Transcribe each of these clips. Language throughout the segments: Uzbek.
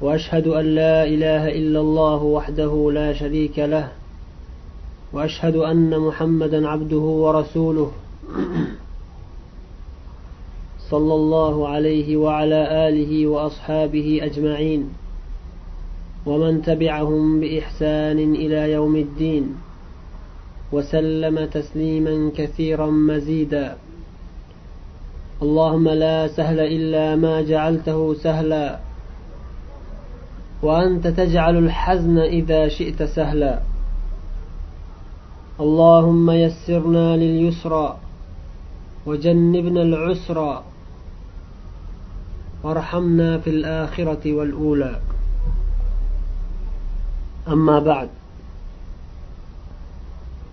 وأشهد أن لا إله إلا الله وحده لا شريك له وأشهد أن محمدا عبده ورسوله صلى الله عليه وعلى آله وأصحابه أجمعين ومن تبعهم بإحسان إلى يوم الدين وسلم تسليما كثيرا مزيدا. اللهم لا سهل إلا ما جعلته سهلا. وأنت تجعل الحزن إذا شئت سهلا اللهم يسرنا لليسرى وجنبنا العسرى وارحمنا في الآخرة والأولى أما بعد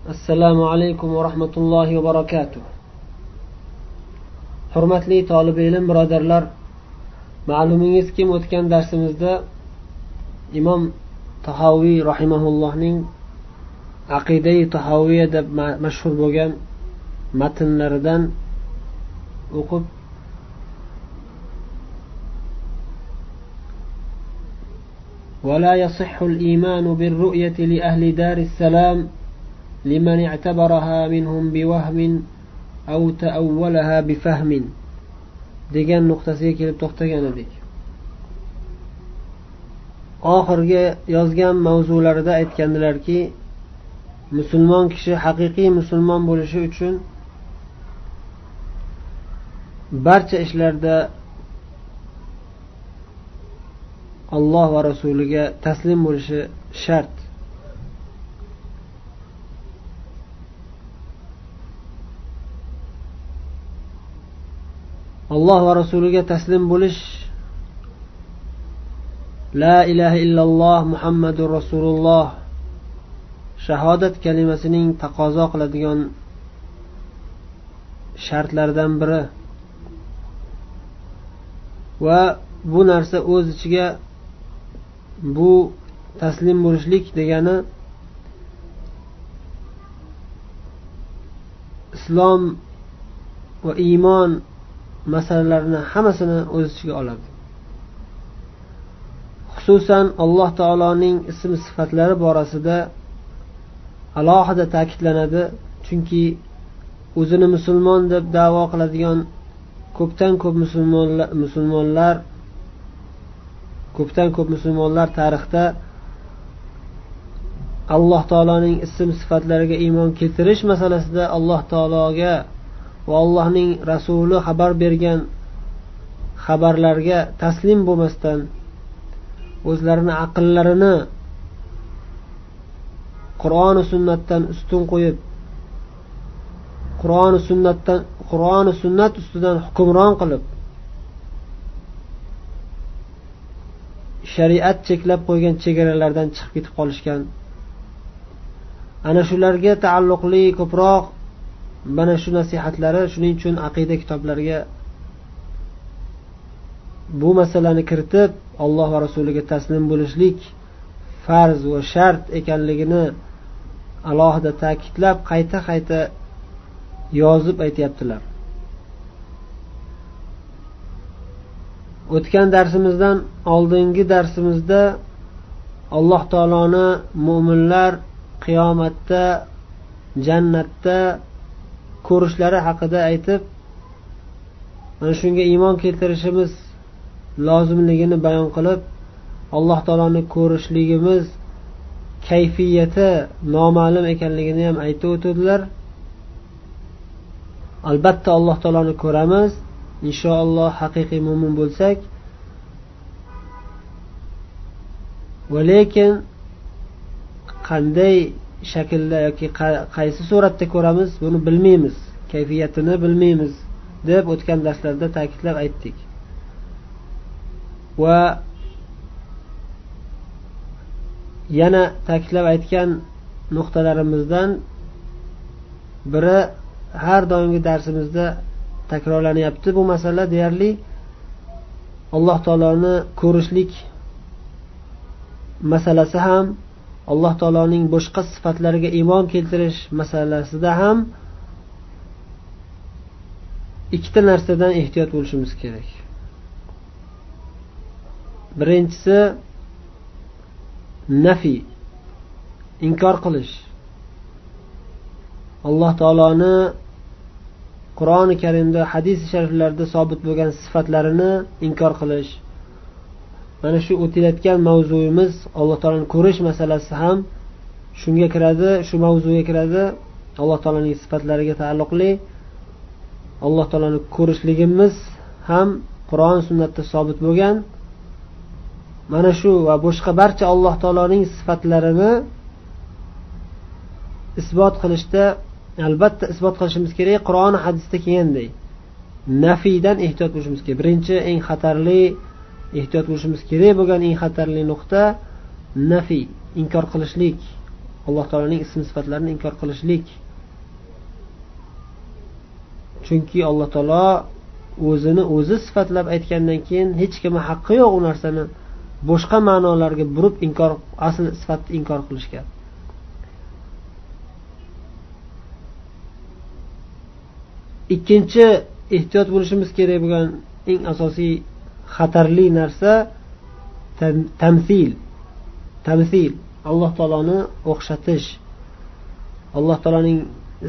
السلام عليكم ورحمة الله وبركاته hurmatli tolib ilm birodarlar ma'lumingizki o'tgan darsimizda imom tahoviy rahimaullohning aqidai tahoviya deb mashhur bo'lgan matnlaridan o'qib ولا يصح الإيمان بالرؤية لأهل دار السلام لمن اعتبرها منهم بوهم أو تأولها بفهم degan nuqtasiga kelib to'xtagan edik Oxirgi yozgan mavzularida aytgandilarki musulmon kishi haqiqiy musulmon bo'lishi uchun barcha ishlarda alloh va rasuliga taslim bo'lishi shart. Alloh va rasuliga taslim bo'lish la ilaha illalloh muhammadu rasululloh. Shahodat kalimasining taqozo qiladigan shartlaridan biri. Va bu narsa o'z ichiga bu taslim bo'lishlik degani islom va iymon masalalarini hammasini o'z ichiga oladi. Xususan alloh taoloning ism sifatlari borasida alohida ta'kidlanadi. Chunki o'zini musulmon deb davo qiladigan ko'pdan ko'p musulmonlar musulmonlar ko'pdan ko'p musulmonlar tarixda alloh taoloning ism sifatlariga iymon keltirish masalasida alloh taologa va allohning rasuli xabar bergan xabarlarga taslim bo'lmasdan o'zlarini aqllarini qur'oni sunnatdan ustun qo'yib qur'oni sunnatdan qur'oni sunnat ustidan hukmron qilib shariat cheklab qo'ygan chegaralardan chiqib ketib qolishgan. Ana shularga taalluqli ko'proq mana shu nasihatlari shuning uchun aqida kitoblariga bu masalani kiritib alloh va rasuliga taslim bo'lishlik farz va shart ekanligini alohida ta'kidlab qayta qayta yozib aytyaptilar. O'tgan darsimizdan oldingi darsimizda alloh taoloni mo'minlar qiyomatda jannatda ko'rishlari haqida aytib mana shunga iymon keltirishimiz lozimligini bayon qilib alloh taoloni ko'rishligimiz kayfiyati noma'lum ekanligini ham aytib o'tadilar albatta alloh taoloni ko'ramiz. Inshaalloh haqiqiy mo'min bo'lsak. Va lekin qanday shaklda yoki qaysi suratda ko'ramiz buni bilmaymiz. Kayfiyatini bilmaymiz deb o'tgan darslarda ta'kidlab aytdik. Va yana ta'kidlab aytgan nuqtalarimizdan biri har doimgi darsimizda takrorlanyapti bu masala deyarli alloh taoloni ko'rishlik masalasi ham alloh taoloning boshqa sifatlariga iymon keltirish masalasida ham ikkita narsadan ehtiyot bo'lishimiz kerak. Birinchisi nafiy inkor qilish. Alloh taoloni qur'oni karimda hadis shariflarda sobit bo'lgan sifatlarini inkor qilish. Mana shu o'tayotgan mavzuyimiz alloh taoloni ko'rish masalasi ham shunga kiradi shu mavzuga kiradi. Alloh taoloning sifatlariga taalluqli alloh taoloni ko'rishligimiz ham qur'on sunnatda sobit bo'lgan mana shu va boshqa barcha alloh taoloning sifatlarini isbot qilishda albatta isbot qilishimiz kerak qur'oni hadisda kelganday. Nafiydan ehtiyot bo'lishimiz kerak. Birinchi eng xatarli ehtiyot bo'lishimiz kerak bo'lgan eng xatarli nuqta nafiy inkor qilishlik. Alloh taoloning ism sifatlarini inkor qilishlik. Chunki alloh taolo o'zini o'zi sifatlab aytgandan keyin hech kimni haqqi yo'q u narsani boshqa ma'nolarga burib inkor asl sifatni inkor qilishgan. Ikkinchi ehtiyot bo'lishimiz kerak bo'lgan eng asosiy xatarli narsa tamsil tamsil alloh taoloni o'xshatish. Alloh taoloning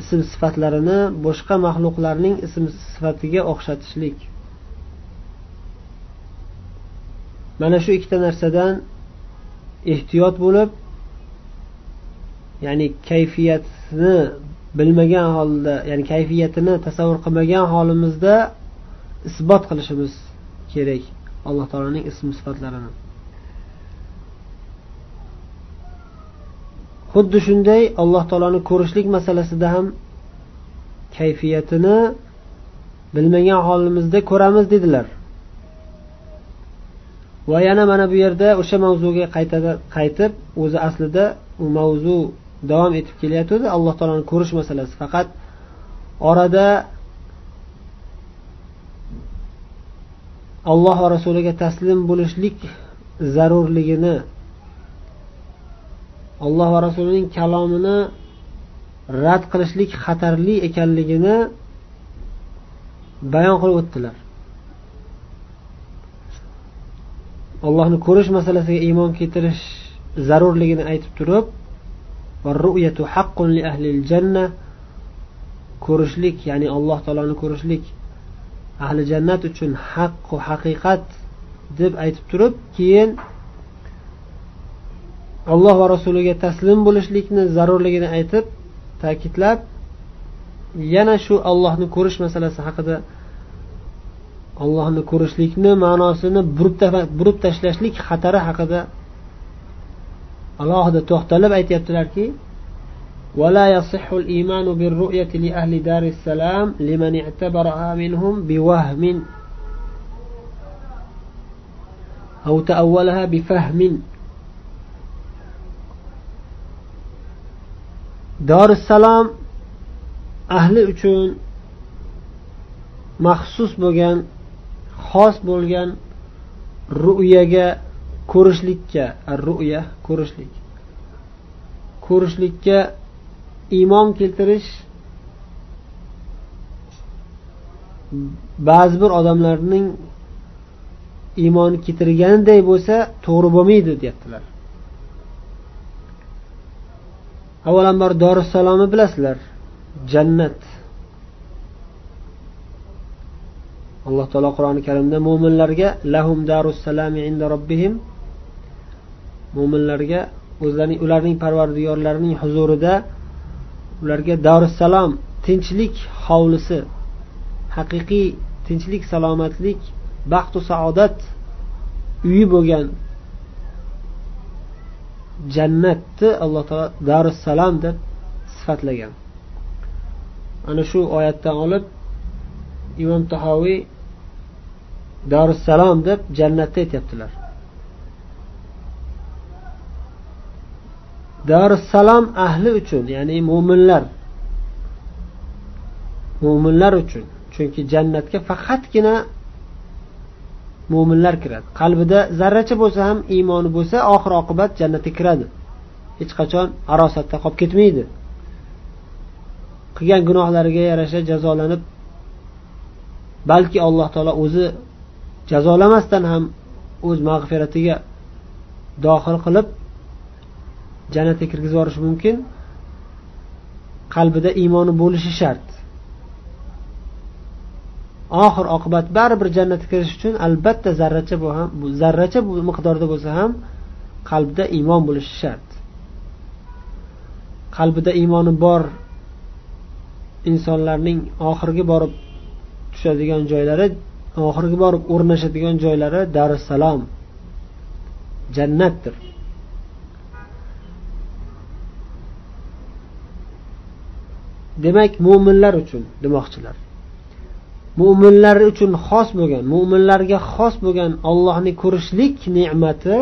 ism sifatlarini boshqa maxluqlarning ism sifatiga o'xshatishlik. Mana shu ikkita narsadan ehtiyot bo'lib ya'ni kayfiyatni bilmagan holda ya'ni kayfiyatini tasavvur qilmagan holimizda isbot qilishimiz kerak alloh taoloning ism sifatlarini. Xuddi shunday alloh taoloni ko'rishlik masalasida ham kayfiyatini bilmagan holimizda ko'ramiz dedilar. Va yana mana bu yerda o'sha mavzuga qaytib o'zi aslida u mavzu davom etib kelayotgandi alloh taoloni ko'rish masalasi. Faqat orada alloh va rasuliga taslim bo'lishlik zarurligini alloh va rasulining kalomini rad qilishlik xatarli ekanligini bayon qilib o'tdilar. Allohni ko'rish masalasiga iymon keltirish zarurligini aytib turib ko'rishlik ya'ni alloh taoloni ko'rishlik ahli jannat uchun haqqu haqiqat deb aytib turib keyin alloh va rasuliga taslim bo'lishlikni zarurligini aytib ta'kidlab yana shu ollohni ko'rish masalasi haqida ollohni ko'rishlikni ma'nosini burib tashlashlik xatari haqida alohida to'xtalib aytyaptilarki ولا يصح الإيمان بالرؤية لأهل دار السلام لمن اعتبرها منهم بوهم أو تأولها بفهم dorissalom ahli uchun maxsus bo'lgan xos bo'lgan ru'yaga ko'rishlikka ru'ya ko'rishlik. Ko'rishlikka iymon keltirish ba'zi bir odamlarning iymoni keltirganiday bo'lsa to'g'ri bo'lmaydi deyaptilar. Avvalambor dorissalomni bilasizlar jannat. Alloh taolo qur'oni karimda mo'minlarga lahum darussalami inda robbihim mo'minlarga o'zlarining ularning parvardigorlarining huzurida ularga darussalom tinchlik hovlisi haqiqiy tinchlik salomatlik baxtu saodat uyi bo'lgan jannatni alloh taolo darussalom deb sifatlagan. Ana shu oyatdan olib imom tahoviy darussalom deb jannatni aytyaptilar. Darussalom ahli uchun ya'ni mo'minlar mo'minlar uchun chunki jannatga faqatgina mo'minlar kiradi. Qalbida zarracha bo'lsa ham iymoni bo'lsa oxir oqibat jannatga kiradi. Hech qachon arosatda qolib ketmaydi. Qilgan gunohlariga yarasha jazolanib balki alloh taolo o'zi jazolamasdan ham o'z mag'firatiga dohil qilib jannatga kirgizib yuborishi mumkin. Qalbida iymoni bo'lishi shart. Oxir oqibat baribir jannatga kirish uchun albatta zarracha bu ham zarracha bu miqdorda bo'lsa ham qalbda iymon bo'lishi shart. Qalbida iymoni bor insonlarning oxirgi borib tushadigan joylari oxirgi borib o'rnashadigan joylari darussalom jannatdir. Demak mo'minlar uchun demoqchilar. Mo'minlar uchun xos bo'lgan mo'minlarga xos bo'lgan ollohni ko'rishlik ne'mati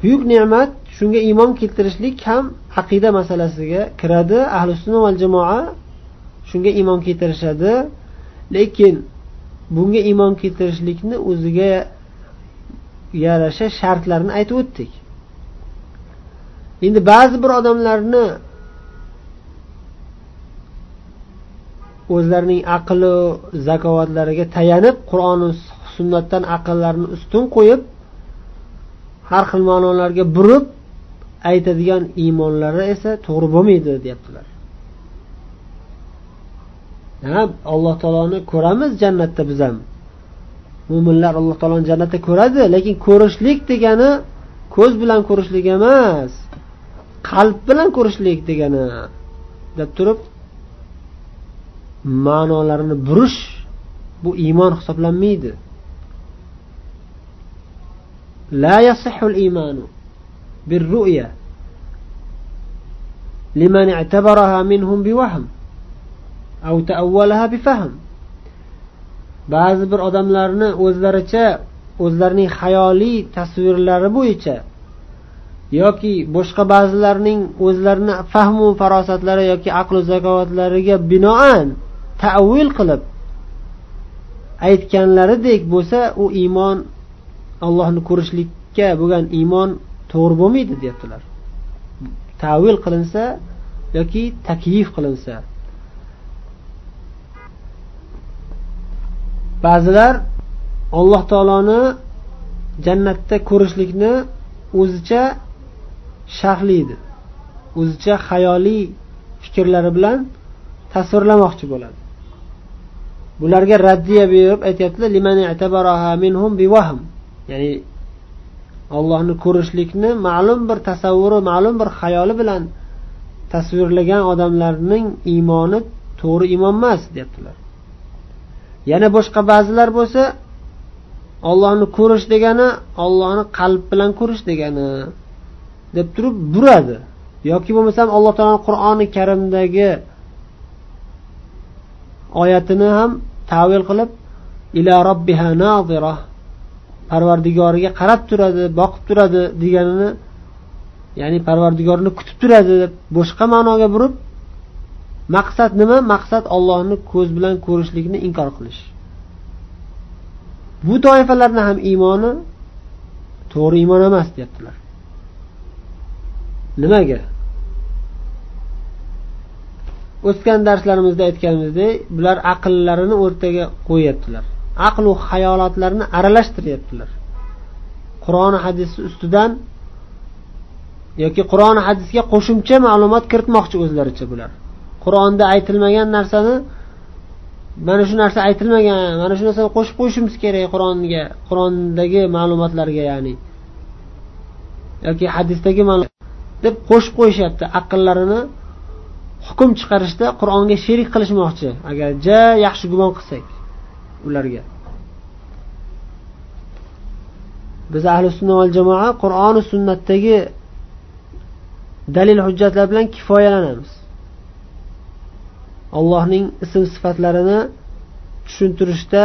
buyuk ne'mat shunga iymon keltirishlik ham aqida masalasiga kiradi. Ahli sunna va jamoa shunga iymon keltirishadi. Lekin bunga iymon keltirishlikni o'ziga yarasha shartlarini aytib o'tdik. Endi ba'zi bir odamlarni o'zlarining aqli zakovatlariga tayanib qur'oni sunnatdan aqllarini ustun qo'yib har xil ma'nolarga burib aytadigan iymonlari esa to'g'ri bo'lmaydi deyaptilar. alloh taoloni ko'ramiz jannatda biz ham mo'minlar alloh taoloni jannatda ko'radi lekin ko'rishlik degani ko'z bilan ko'rishlik emas qalb bilan ko'rishlik degani deb turib ma'nolarini burish bu iymon hisoblanmaydi لا يصح الإيمان بالرؤيا لمن اعتبرها منهم بوهم أو تأولها بفهم ba'zi bir odamlarni o'zlaricha o'zlarining xayoliy tasvirlari bo'yicha yoki boshqa ba'zilarning o'zlarini fahmu farosatlari yoki aqlu zakovatlariga binoan tavil qilib aytganlaridek bo'lsa u iymon allohni ko'rishlikka bo'lgan iymon to'g'ri bo'lmaydi deyaptilar. Tavil qilinsa yoki taklif qilinsa. Ba'zilar alloh taoloni jannatda ko'rishlikni o'zicha sharhlaydi o'zicha xayoliy fikrlari bilan tasvirlamoqchi bo'ladi. Bularga raddiya berib aytyaptilar ya'ni ollohni ko'rishlikni ma'lum bir tasavvuri ma'lum bir xayoli bilan tasvirlagan odamlarning iymoni to'g'ri iymon emas deyaptilar. Yana boshqa ba'zilar bo'lsa ollohni ko'rish degani ollohni qalb bilan ko'rish degani deb turib buradi. Yoki bo'lmasam alloh taoloni qur'oni karimdagi oyatini ham tavil qilib ila robbiha nazira parvardigoriga qarab turadi boqib turadi deganini ya'ni parvardigorni kutib turadi deb boshqa ma'noga burib maqsad nima? Maqsad ollohni ko'z bilan ko'rishlikni inkor qilish. Bu toifalarni ham iymoni to'g'ri iymon emas deyaptilar. Nimaga? O'tgan darslarimizda aytganimizdek bular aqllarini o'rtaga qo'yyaptilar. Aqlu hayolotlarni aralashtiryaptilar. Qur'oni hadisi ustidan yoki qur'oni hadisga qo'shimcha ma'lumot kiritmoqchi o'zlaricha bular. Qur'onda aytilmagan narsani mana shu narsa aytilmagan mana shu narsani qo'shib qo'yishimiz kerak qur'onga qur'ondagi ma'lumotlarga ya'ni. Yoki hadisdagi deb qo'shib qo'yishyapti aqllarini hukm chiqarishda qur'onga sherik qilishmoqchi. Agar ja yaxshi gumon qilsak ularga. Biz ahli sunna val jamoa qur'oni sunnatdagi dalil hujjatlar bilan kifoyalanamiz. Allohning ism sifatlarini tushuntirishda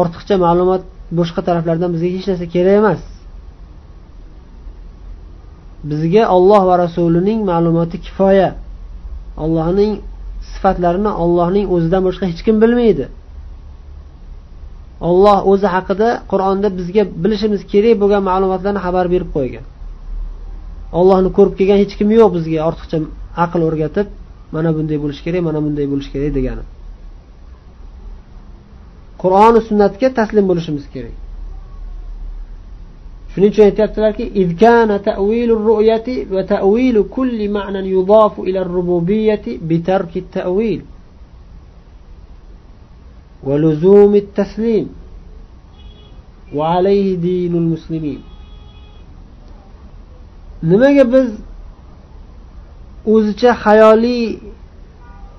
ortiqcha ma'lumot boshqa taraflardan bizga hech narsa kerak emas. Bizga olloh va rasulining ma'lumoti kifoya. Allohning sifatlarini ollohning o'zidan boshqa hech kim bilmaydi. Olloh o'zi haqida qur'onda bizga bilishimiz kerak bo'lgan ma'lumotlarni xabar berib qo'ygan. Ollohni ko'rib kelgan hech kim yo'q bizga ortiqcha aql o'rgatib mana bunday bo'lishi kerak mana bunday bo'lishi kerak degani qur'oni sunnatga taslim bo'lishimiz kerak shuning uchun aytyaptilarki وتأويل كل معنى يضاف إلى الربوبية بترك التأويل ولزوم التسليم وعليه دين المسلمين nimaga biz o'zicha xayoliy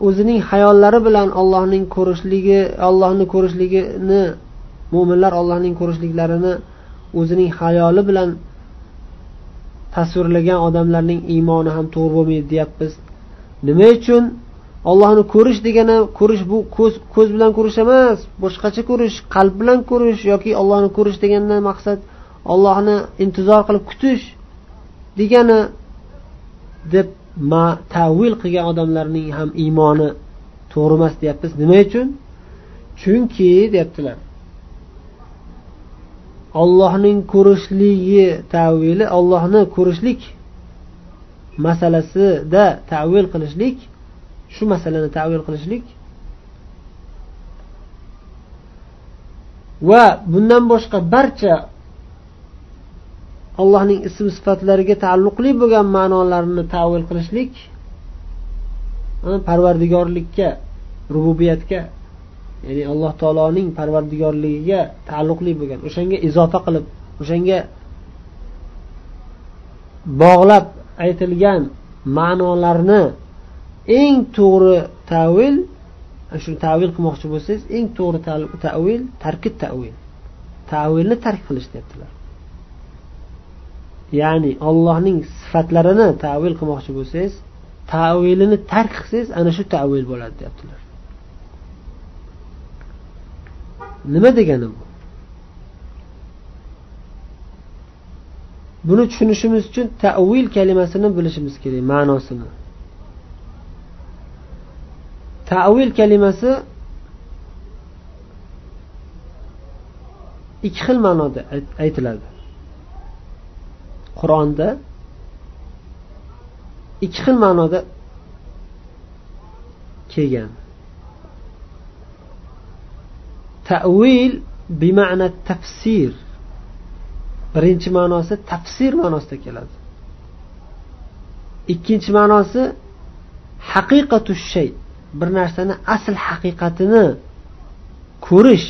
o'zining hayollari bilan ollohning ko'rishligi ollohni ko'rishligini mo'minlar ollohning ko'rishliklarini o'zining hayoli bilan tasvirlagan odamlarning iymoni ham to'g'ri bo'lmaydi deyapmiz. Nima uchun? Ollohni ko'rish degani ko'rish bu ko'z ko'z bilan ko'rish emas boshqacha ko'rish qalb bilan ko'rish yoki ollohni ko'rish degandan maqsad ollohni intizor qilib kutish degani deb ma tavil qilgan odamlarning ham iymoni to'g'ri emas deyapmiz. Nima uchun? Chunki deyaptilar. Ollohning ko'rishligi tavili ollohni ko'rishlik masalasida tavil qilishlik shu masalani tavil qilishlik va bundan boshqa barcha allohning ism sifatlariga taalluqli bo'lgan ma'nolarni tavil qilishlik parvardigorlikka rububiyatga ya'ni alloh taoloning parvardigorligiga taalluqli bo'lgan o'shanga izofa qilib o'shanga bog'lab aytilgan ma'nolarni eng to'g'ri tavil shu tavil qilmoqchi bo'lsangiz eng to'g'ri tavil tarkib tavil. Tavilni tark qilish deyaptilar ya'ni ollohning sifatlarini tavil qilmoqchi bo'lsangiz tavilini tark qilsangiz ana shu tavil bo'ladi deyaptilar. Nima degani bu? Buni tushunishimiz uchun tavil kalimasini bilishimiz kerak ma'nosini. Tavil kalimasi ikki xil ma'noda aytiladi. Qur'onda ikki xil ma'noda kelgan. Tavil bima'na tafsir. Birinchi ma'nosi tafsir ma'nosida keladi. Ikkinchi ma'nosi haqiqatu shay. Bir narsani asl haqiqatini ko'rish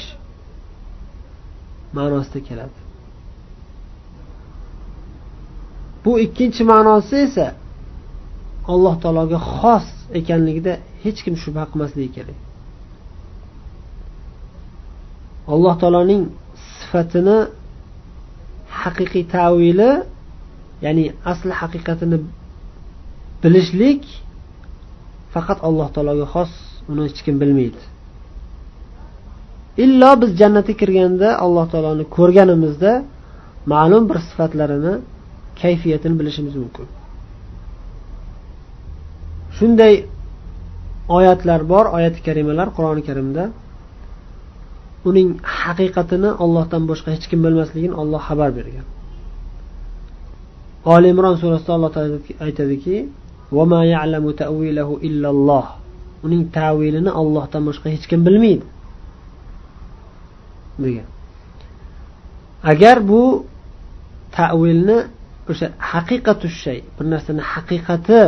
ma'nosida keladi. Bu ikkinchi ma'nosi esa alloh taologa xos ekanligida hech kim shubha qilmasligi kerak. Alloh taoloning sifatini haqiqiy tavili ya'ni asli haqiqatini bilishlik faqat alloh taologa xos uni hech kim bilmaydi. Illo biz jannatga kirganda alloh taoloni ko'rganimizda ma'lum bir sifatlarini kayfiyatini bilishimiz mumkin. Shunday oyatlar bor oyati karimalar qur'oni karimda. Uning haqiqatini ollohdan boshqa hech kim bilmasligini olloh xabar bergan. Oli imron surasida alloh taolo aytadiki uning tavilini ollohdan boshqa hech kim bilmaydi. Degan. Agar bu tavilni o'sha haqiqatu shay bir narsani haqiqati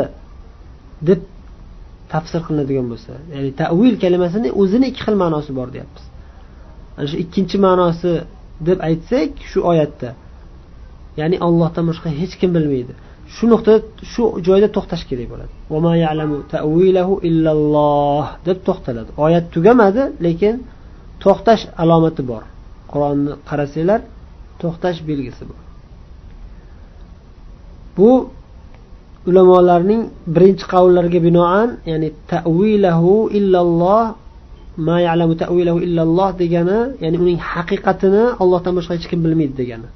deb tafsir qilinadigan bo'lsa ya'ni tavil kalimasini o'zini ikki xil ma'nosi bor deyapmiz. Ana shu ikkinchi ma'nosi deb aytsak shu oyatda ya'ni ollohdan boshqa hech kim bilmaydi. Shu nuqtada shu joyda to'xtash kerak bo'ladi. Deb to'xtaladi. Oyat tugamadi lekin to'xtash alomati bor. Qur'onni qarasanglar to'xtash belgisi bor. Bu ulamolarning birinchi qavllariga binoan ya'ni tavilahu illalloh ma ya'lamu tavilahu illalloh degani ya'ni uning haqiqatini ollohdan boshqa hech kim bilmaydi degani.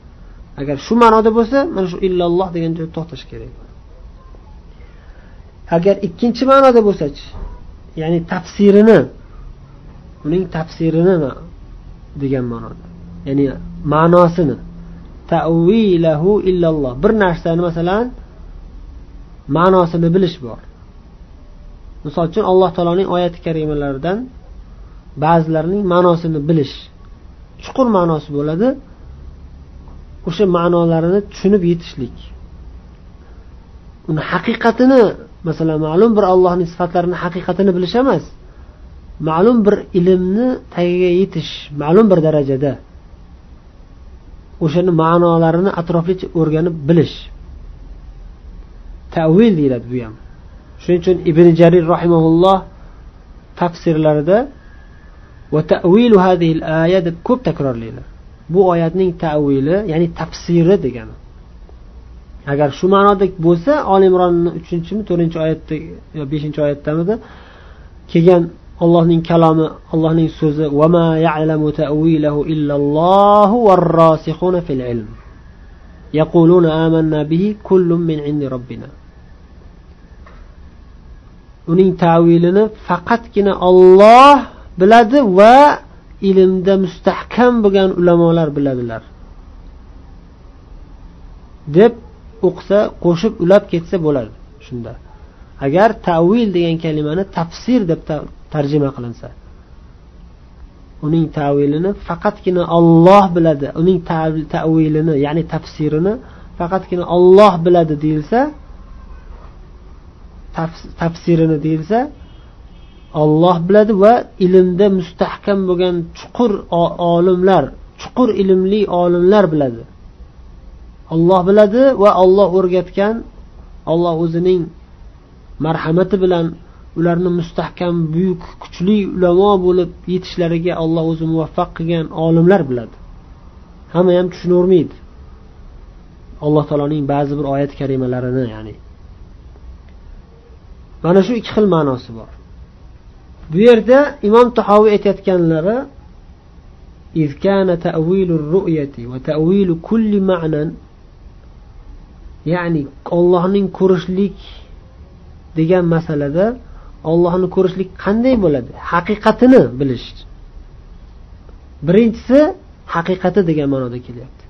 Agar shu ma'noda bo'lsa mana shu illalloh degan joyda to'xtash kerak. Agar ikkinchi ma'noda bo'lsachi ya'ni tafsirini uning tafsirini degan ma'noda ya'ni ma'nosini. Tavilahu illalloh. Bir narsani masalan ma'nosini bilish bor. Misol uchun alloh taoloning oyati karimalaridan ba'zilarining ma'nosini bilish. Chuqur ma'nosi bo'ladi. O'sha ma'nolarini tushunib yetishlik. Uni haqiqatini masalan ma'lum bir allohning sifatlarini haqiqatini bilish emas. Ma'lum bir ilmni tagiga yetish ma'lum bir darajada. O'shani ma'nolarini atroflicha o'rganib bilish. Tavil deyiladi bu ham. Shuning uchun ibn jarir rahimaulloh tafsirlarida va tavilu hadhihi al-aya deb ko'p takrorlaydi. Bu oyatning tavili ya'ni tafsiri degani. Agar shu ma'noda bo'lsa oli imronni uchinchimi to'rtinchi oyatda yo beshinchi oyatdamidi kelgan allohning kalomi allohning so'zi uning tavilini faqatgina olloh biladi va ilmda mustahkam bo'lgan ulamolar biladilar. Deb o'qisa qo'shib ulab ketsa bo'ladi shunda. Agar tavil degan kalimani tafsir deb tarjima qilinsa. Uning tavilini faqatgina Alloh biladi. Uning tavilini ya'ni tafsirini faqatgina Alloh biladi deyilsa tafsirini deyilsa Alloh biladi va ilmda mustahkam bo'lgan chuqur olimlar chuqur ilmli olimlar biladi. Alloh biladi va Alloh o'rgatgan Alloh o'zining marhamati bilan ularni mustahkam buyuk kuchli ulamo bo'lib yetishlariga Alloh o'zi muvaffaq qilgan olimlar biladi hamma ham tushunavermaydi alloh taoloning ba'zi bir oyat karimalarini ya'ni mana shu ikki xil ma'nosi bor bu yerda imom tahoviy aytayotganlari إذ كان تأويل الرؤية وتأويل كل معنى ya'ni ollohning ko'rishlik degan masalada ollohni ko'rishlik qanday bo'ladi? Haqiqatini bilish. Birinchisi haqiqati degan ma'noda kelyapti.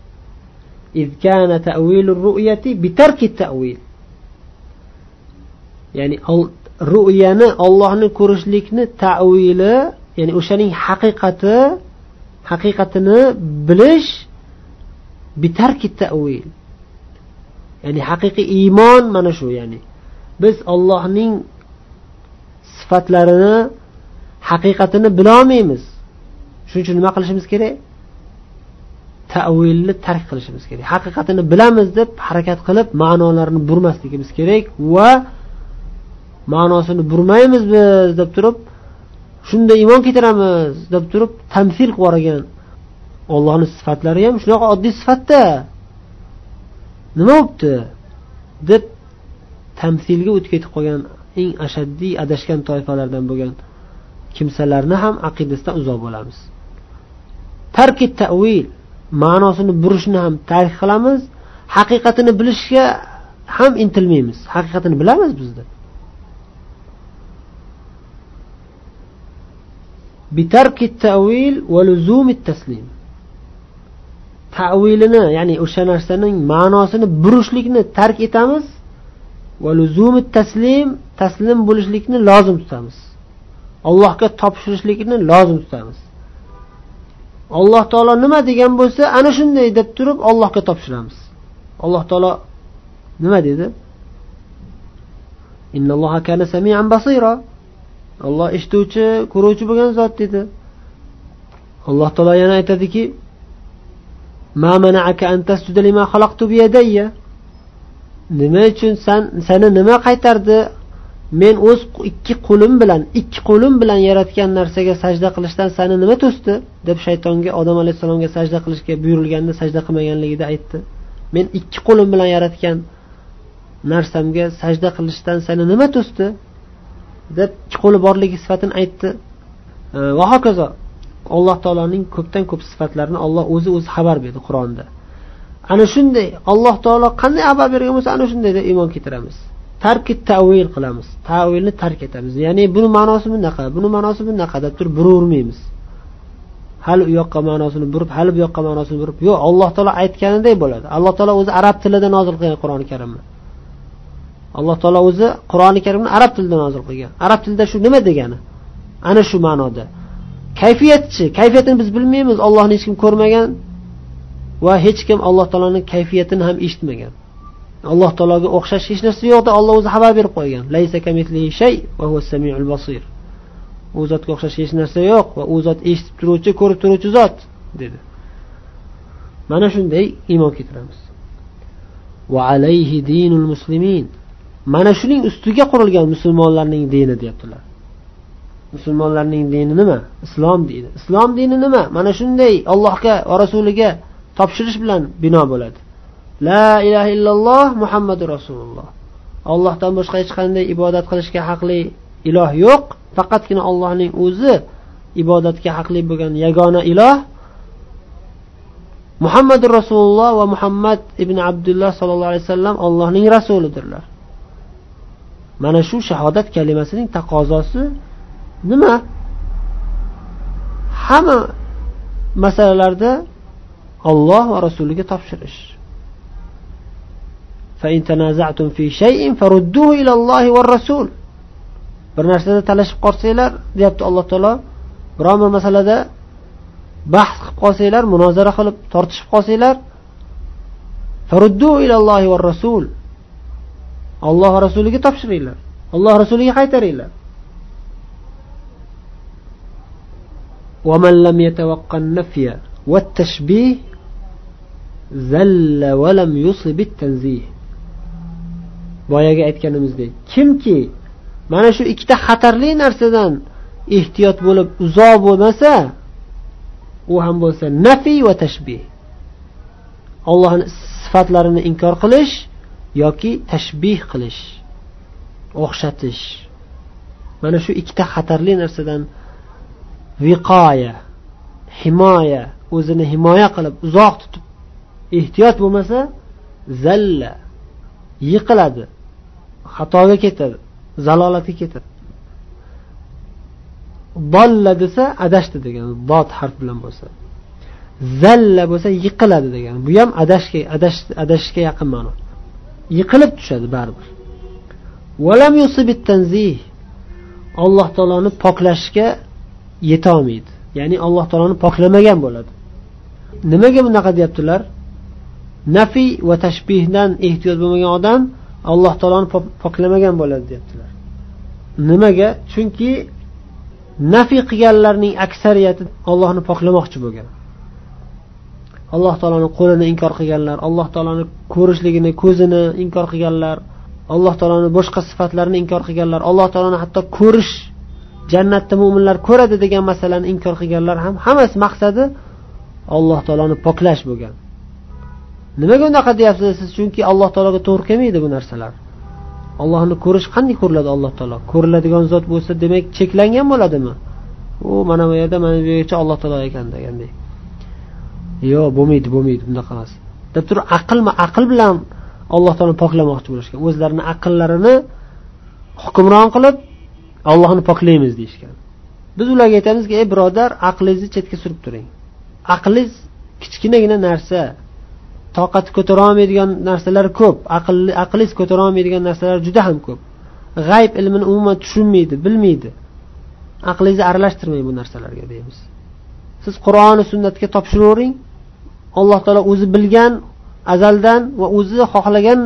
Ya'ni ru'yani ollohni ko'rishlikni tavili ya'ni o'shaning haqiqati haqiqatini bilish bitarki tavil ya'ni haqiqiy iymon mana shu ya'ni. Biz ollohning sifatlarini haqiqatini bilolmaymiz. Shuning uchun nima qilishimiz kerak? Tavilni tark qilishimiz kerak. Haqiqatini bilamiz deb harakat qilib ma'nolarini burmasligimiz kerak va ma'nosini burmaymiz biz deb turib shunda iymon keltiramiz deb turib tamsil qilib yuborgan ollohni sifatlari ham shunaqa oddiy sifatda. Nima bo'libdi? deb tamsilga o'tib ketib qolgan eng ashaddiy adashgan toifalardan bo'lgan kimsalarni ham aqidasidan uzoq bo'lamiz. Tarki tavil ma'nosini burishni ham tark qilamiz haqiqatini bilishga ham intilmaymiz. Haqiqatini bilamiz bizda bitarki tavil va luzumi taslim. Tavilini ya'ni o'sha narsaning ma'nosini burishlikni tark etamiz. Va luzumi taslim taslim bo'lishlikni lozim tutamiz. Allohga topshirishlikni lozim tutamiz. Alloh taolo nima degan bo'lsa ana shunday deb turib allohga topshiramiz. Alloh taolo nima dedi? Olloh eshituvchi ko'ruvchi bo'lgan zot dedi. Alloh taolo yana aytadiki nima uchun san seni nima qaytardi? Men o'z ikki qo'lim bilan ikki qo'lim bilan yaratgan narsaga sajda qilishdan sani nima to'sdi? deb shaytonga odam alayhissalomga sajda qilishga buyurilganda sajda qilmaganligida aytdi. Men ikki qo'lim bilan yaratgan narsamga sajda qilishdan seni nima to'sdi? deb ikki qo'li borligi sifatini aytdi. Va hokazo alloh taoloning ko'pdan ko'p sifatlarini olloh o'zi o'zi xabar berdi qur'onda. Ana shunday alloh taolo qanday xabar bergan bo'lsa ana shunday deb iymon keltiramiz. Tarki tavil qilamiz. Tavilni tark etamiz. Ya'ni buni ma'nosi bunaqa buni ma'nosi bunaqa deb turib buravermaymiz hali u yoqqa ma'nosini burib hali bu yoqqa ma'nosini burib yo'q alloh taolo aytganiday bo'ladi. Alloh taolo o'zi arab tilida nozil qilgan qur'oni karimni. Alloh taolo o'zi qur'oni karimni arab tilida nozil qilgan. Arab tilida shu nima degani? Ana shu ma'noda. Kayfiyatchi kayfiyatini biz bilmaymiz ollohni hech kim ko'rmagan. Va hech kim alloh taoloni kayfiyatini ham eshitmagan. Alloh taologa o'xshash hech narsa yo'q deb olloh o'zi xabar berib qo'ygan. U zotga o'xshash hech narsa yo'q va u zot eshitib turuvchi ko'rib turuvchi zot dedi. Mana shunday iymon keltiramiz. Mana shuning ustiga qurilgan musulmonlarning dini deyaptilar. Musulmonlarning dini nima? Islom dini. Islom dini nima? Mana shunday allohga va rasuliga topshirish bilan bino bo'ladi. La ilaha illalloh muhammadu rasululloh. Ollohdan boshqa hech qanday ibodat qilishga haqli iloh yo'q. Faqatgina ollohning o'zi ibodatga haqli bo'lgan yagona iloh. Muhammadu rasululloh va muhammad ibn abdulloh sollallohu alayhi vasallam allohning rasulidirlar. Mana shu shahodat kalimasining taqozosi nima? Hamma masalalarda olloh va rasuliga topshirish bir narsada talashib qolsanglar deyapti alloh taolo biron bir masalada bahs qilib qolsanglar munozara qilib tortishib qolsanglar rasul olloh rasuliga topshiringlar alloh rasuliga qaytaringlar ومن لم يتوقع النفي والتشبيه zalla valam yusibit tanzih boyagi aytganimizdek kimki mana shu ikkita xatarli narsadan ehtiyot bo'lib uzoq bo'lmasa u ham bo'lsa nafiy va tashbih. Ollohni sifatlarini inkor qilish yoki tashbih qilish o'xshatish. Mana shu ikkita xatarli narsadan viqoya himoya o'zini himoya qilib uzoq tutib ehtiyot bo'lmasa zalla yiqiladi. Xatoga ketadi zalolatga ketadi bolla desa adashdi degan dod harf bilan bo'lsa. Zalla bo'lsa yiqiladi degan. Bu ham adashga adashishga yaqin ma'no. Yiqilib tushadi baribir. Alloh taoloni poklashga yetolmaydi. Ya'ni alloh taoloni poklamagan bo'ladi. Nimaga bunaqa deyaptilar? Nafiy va tashbihdan ehtiyot bo'lmagan odam alloh taoloni poklamagan bo'ladi deyaptilar. Nimaga? Chunki nafiy qilganlarning aksariyati ollohni poklamoqchi bo'lgan. Alloh taoloni qo'lini inkor qilganlar alloh taoloni ko'rishligini ko'zini inkor qilganlar alloh taoloni boshqa sifatlarini inkor qilganlar alloh taoloni hatto ko'rish jannatda mo'minlar ko'radi degan masalani inkor qilganlar ham hammasi maqsadi alloh taoloni poklash bo'lgan. Nimaga unaqa deyapsiz siz? Chunki alloh taologa to'g'ri kelmaydi bu narsalar. Allohni ko'rish qanday ko'riladi alloh taolo? Ko'riladigan zot bo'lsa demak cheklangan bo'ladimi? U mana bu yerda mana bu yergacha alloh taolo ekan deganday yo'q bo'lmaydi bo'lmaydi bunaqa emas deb turib aqlmi aql bilan alloh taoloni poklamoqchi bo'lishgan. O'zlarini aqllarini hukmron qilib ollohni poklaymiz deyishgan. Biz ularga aytamizki ey birodar aqlingizni chetga surib turing. Aqlingiz kichkinagina narsa. Toqati ko'tara olmaydigan narsalar ko'p aqlli aqlingiz ko'tara olmaydigan narsalar juda ham ko'p. G'ayb ilmini umuman tushunmaydi bilmaydi. Aqlingizni aralashtirmang bu narsalarga deymiz. Siz qur'oni sunnatga topshiravering alloh taolo o'zi bilgan azaldan va o'zi xohlagan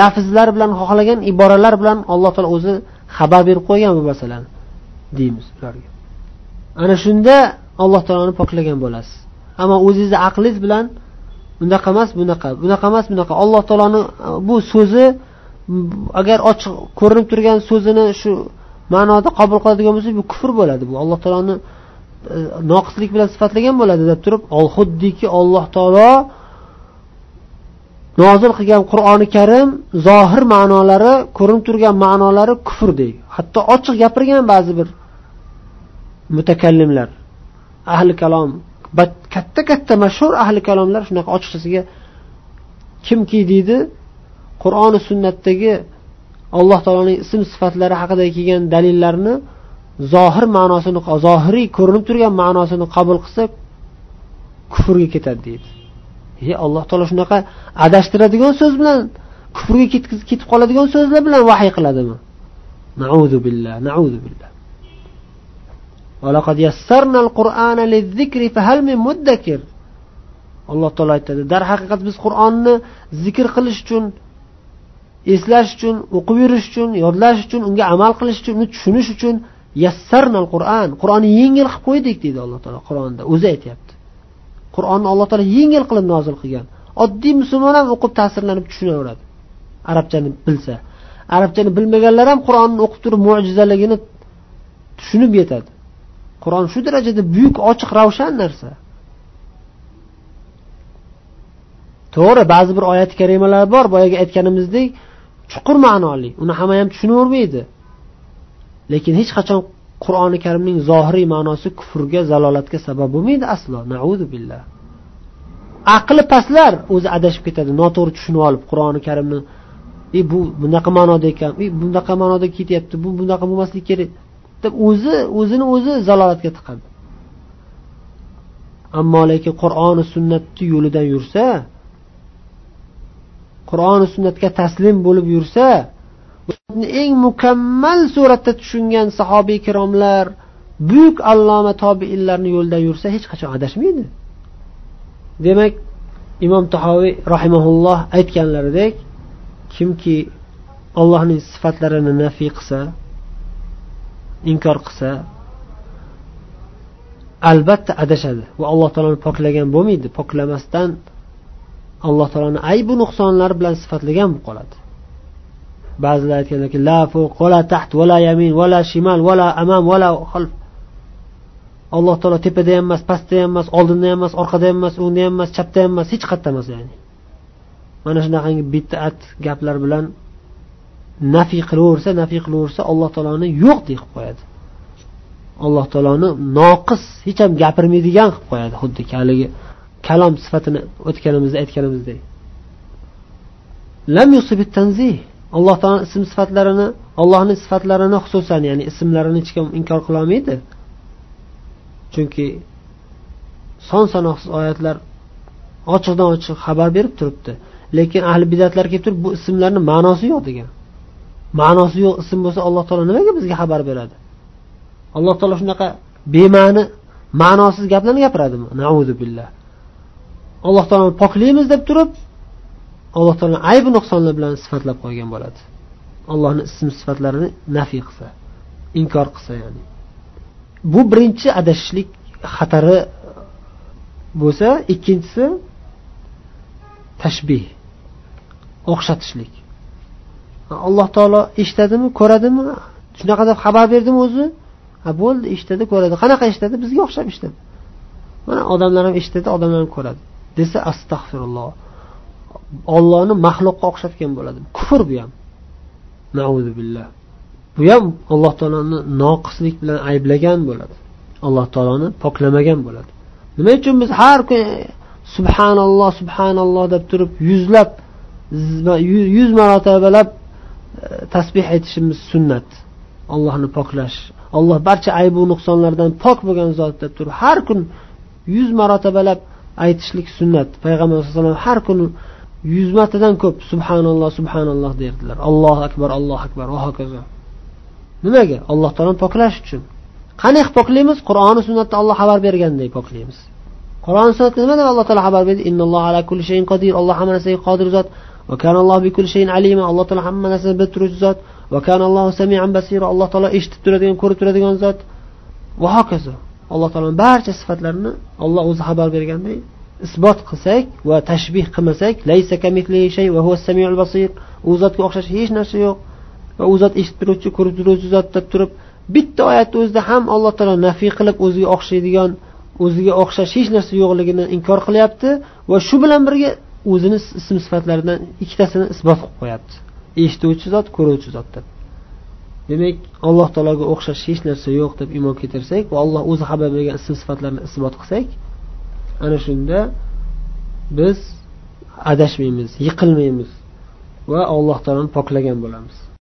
lafzlar bilan xohlagan iboralar bilan alloh taolo o'zi xabar berib qo'ygan bu masalani deymiz ularga. Ana shunda alloh taoloni poklagan bo'lasiz. Ammo o'zingizni aqlingiz bilan bunaqa emas bunaqa. Bunaqa emas bunaqa. Alloh taoloni e, bu so'zi agar ochiq ko'rinib turgan so'zini shu ma'noda qabul qiladigan bo'lsak bu kufr bo'ladi bu. Alloh taoloni e, noqislik bilan sifatlagan bo'ladi deb turib xuddiki alloh taolo nozil qilgan qur'oni karim zohir ma'nolari ko'rinib turgan ma'nolari kufrdek hatto ochiq gapirgan ba'zi bir mutakallimlar ahli kalom katta katta mashhur ahli kalomlar shunaqa ochiqchasiga kimki deydi qur'oni sunnatdagi alloh taoloning ism sifatlari haqida kelgan dalillarni zohir ma'nosini zohiriy ko'rinib turgan ma'nosini qabul qilsa kufrga ketadi deydi. E alloh taolo shunaqa adashtiradigan so'z bilan kufrga ketib qoladigan so'zlar bilan vahiy qiladimi? Naudu billah naudu billah. Alloh taolo aytadi darhaqiqat biz qur'onni zikr qilish uchun eslash uchun o'qib yurish uchun yodlash uchun unga amal qilish uchun uni tushunish uchun yassarnal qur'an qur'onni yengil qilib qo'ydik deydi alloh taolo qur'onda o'zi aytyapti. Qur'onni alloh taolo yengil qilib nozil qilgan. Oddiy musulmon ham o'qib ta'sirlanib tushunaveradi arabchani bilsa. Arabchani bilmaganlar ham qur'onni o'qib turib mo'jizaligini tushunib yetadi. Qur'on shu darajada buyuk ochiq ravshan narsa. To'g'ri ba'zi bir oyati karimalar bor boyagi aytganimizdek chuqur ma'noli. Uni hamma ham tushunavermaydi lekin hech qachon qur'oni karimning zohiriy ma'nosi kufrga zalolatga sabab bo'lmaydi aslo. Naudu billah. Aqli pastlar o'zi adashib ketadi noto'g'ri tushunib olib qur'oni karimni e bu bunaqa ma'noda ekan e bunaqa ma'noda ketyapti bu bunaqa bo'lmasligi kerak. Deb o'zi o'zini o'zi zalolatga tiqadi. Ammo lekin qur'oni sunnatni yo'lidan yursa qur'oni sunnatga taslim bo'lib yursa eng mukammal suratda tushungan sahobiy ikromlar buyuk alloma tobiinlarni yo'lidan yursa hech qachon adashmaydi. Demak imom tahoviy rahimaulloh aytganlaridek kimki allohning sifatlarini nafiy qilsa inkor qilsa albatta adashadi va alloh taoloni poklagan bo'lmaydi. Poklamasdan alloh taoloni aybu nuqsonlari bilan sifatlagan bo'lib qoladi. Ba'zilar aytganlarki la fuq vala taht vala yamin vala shimal vala amam vala xalf. Alloh taolo tepada ham emas pastda ham emas oldinda ham emas orqada ham emas o'ngda ham emas chapda ham emas hech qayerda emas ya'ni. Mana shunaqangi bid'at gaplar bilan nafiy qilaversa nafiy qilaversa alloh taoloni yo'q deb qo'yadi. Alloh taoloni noqis hech ham gapirmaydigan qilib qo'yadi xuddi haligi kalom sifatini o'tganimizda aytganimizdek. Lam tanzih alloh taolo ism sifatlarini allohni sifatlarini xususan ya'ni ismlarini hech kim inkor qilolmaydi chunki son sanoqsiz oyatlar ochiqdan ochiq xabar berib turibdi. Lekin ahli bidatlar kelib turib bu ismlarni ma'nosi yo'q degan. Ma'nosi yo'q ism bo'lsa alloh taolo nimaga bizga xabar beradi? Alloh taolo shunaqa bema'ni ma'nosiz gaplarni gapiradimi? Nauzu billah. Alloh taoloni poklaymiz deb turib alloh taolo aybi nuqsonlar bilan sifatlab qo'ygan bo'ladi. Allohni ism sifatlarini nafiy qilsa inkor qilsa ya'ni. Bu birinchi adashishlik xatari bo'lsa ikkinchisi tashbih o'xshatishlik. Alloh taolo eshitadimi ko'radimi? Shunaqa deb xabar berdimi o'zi? Ha bo'ldi eshitadi ko'radi. Qanaqa eshitadi? Bizga o'xshab eshitadi. Mana odamlar ham eshitadi odamlar ham ko'radi. Desa astag'firulloh ollohni maxluqqa o'xshatgan bo'ladi kufr bu ham. Billah. Bu ham alloh taoloni noqislik bilan ayblagan bo'ladi. Alloh taoloni poklamagan bo'ladi. Nima uchun biz har kuni subhanalloh subhanalloh deb turib yuzlab yuz marotabalab tasbeh aytishimiz sunnat. Allohni poklash. Alloh barcha aybu nuqsonlardan pok bo'lgan zot deb turib har kun yuz marotabalab aytishlik sunnat. Payg'ambar alayhi vasallam har kuni yuz martadan ko'p subhanalloh subhanalloh derdilar. Allohu akbar allohu akbar va hokazo. Nimaga? Alloh taoloni poklash uchun. Qanday qilib poklaymiz? Qur'oni sunnatda olloh xabar bergandek poklaymiz. Qur'oni sunnatda nima deb alloh taolo xabar berdi? Ala shayin qodir alloh hamma narsaga qodir zot. Va shayin alloh taolo hamma narsani bilib turuvchi zot. Va alloh taolo eshitib turadigan ko'rib turadigan zot. Va hokazo. Alloh taoloni barcha sifatlarini olloh o'zi xabar berganday isbot qilsak va tashbih qilmasak u zotga o'xshash hech narsa yo'q. Va u zot eshitib turuvchi ko'rib turuvchi zot deb turib bitta oyatni o'zida ham alloh taolo nafiy qilib o'ziga o'xshaydigan o'ziga o'xshash hech narsa yo'qligini inkor qilyapti. Va shu bilan birga o'zini ism sifatlaridan ikkitasini isbot qilib qo'yapti. Eshituvchi zot ko'ruvchi zot deb. Demak alloh taologa o'xshash hech narsa yo'q deb iymon keltirsak va alloh o'zi xabar bergan ism sifatlarni isbot qilsak ana shunda biz adashmaymiz yiqilmaymiz va alloh taoloni poklagan bo'lamiz.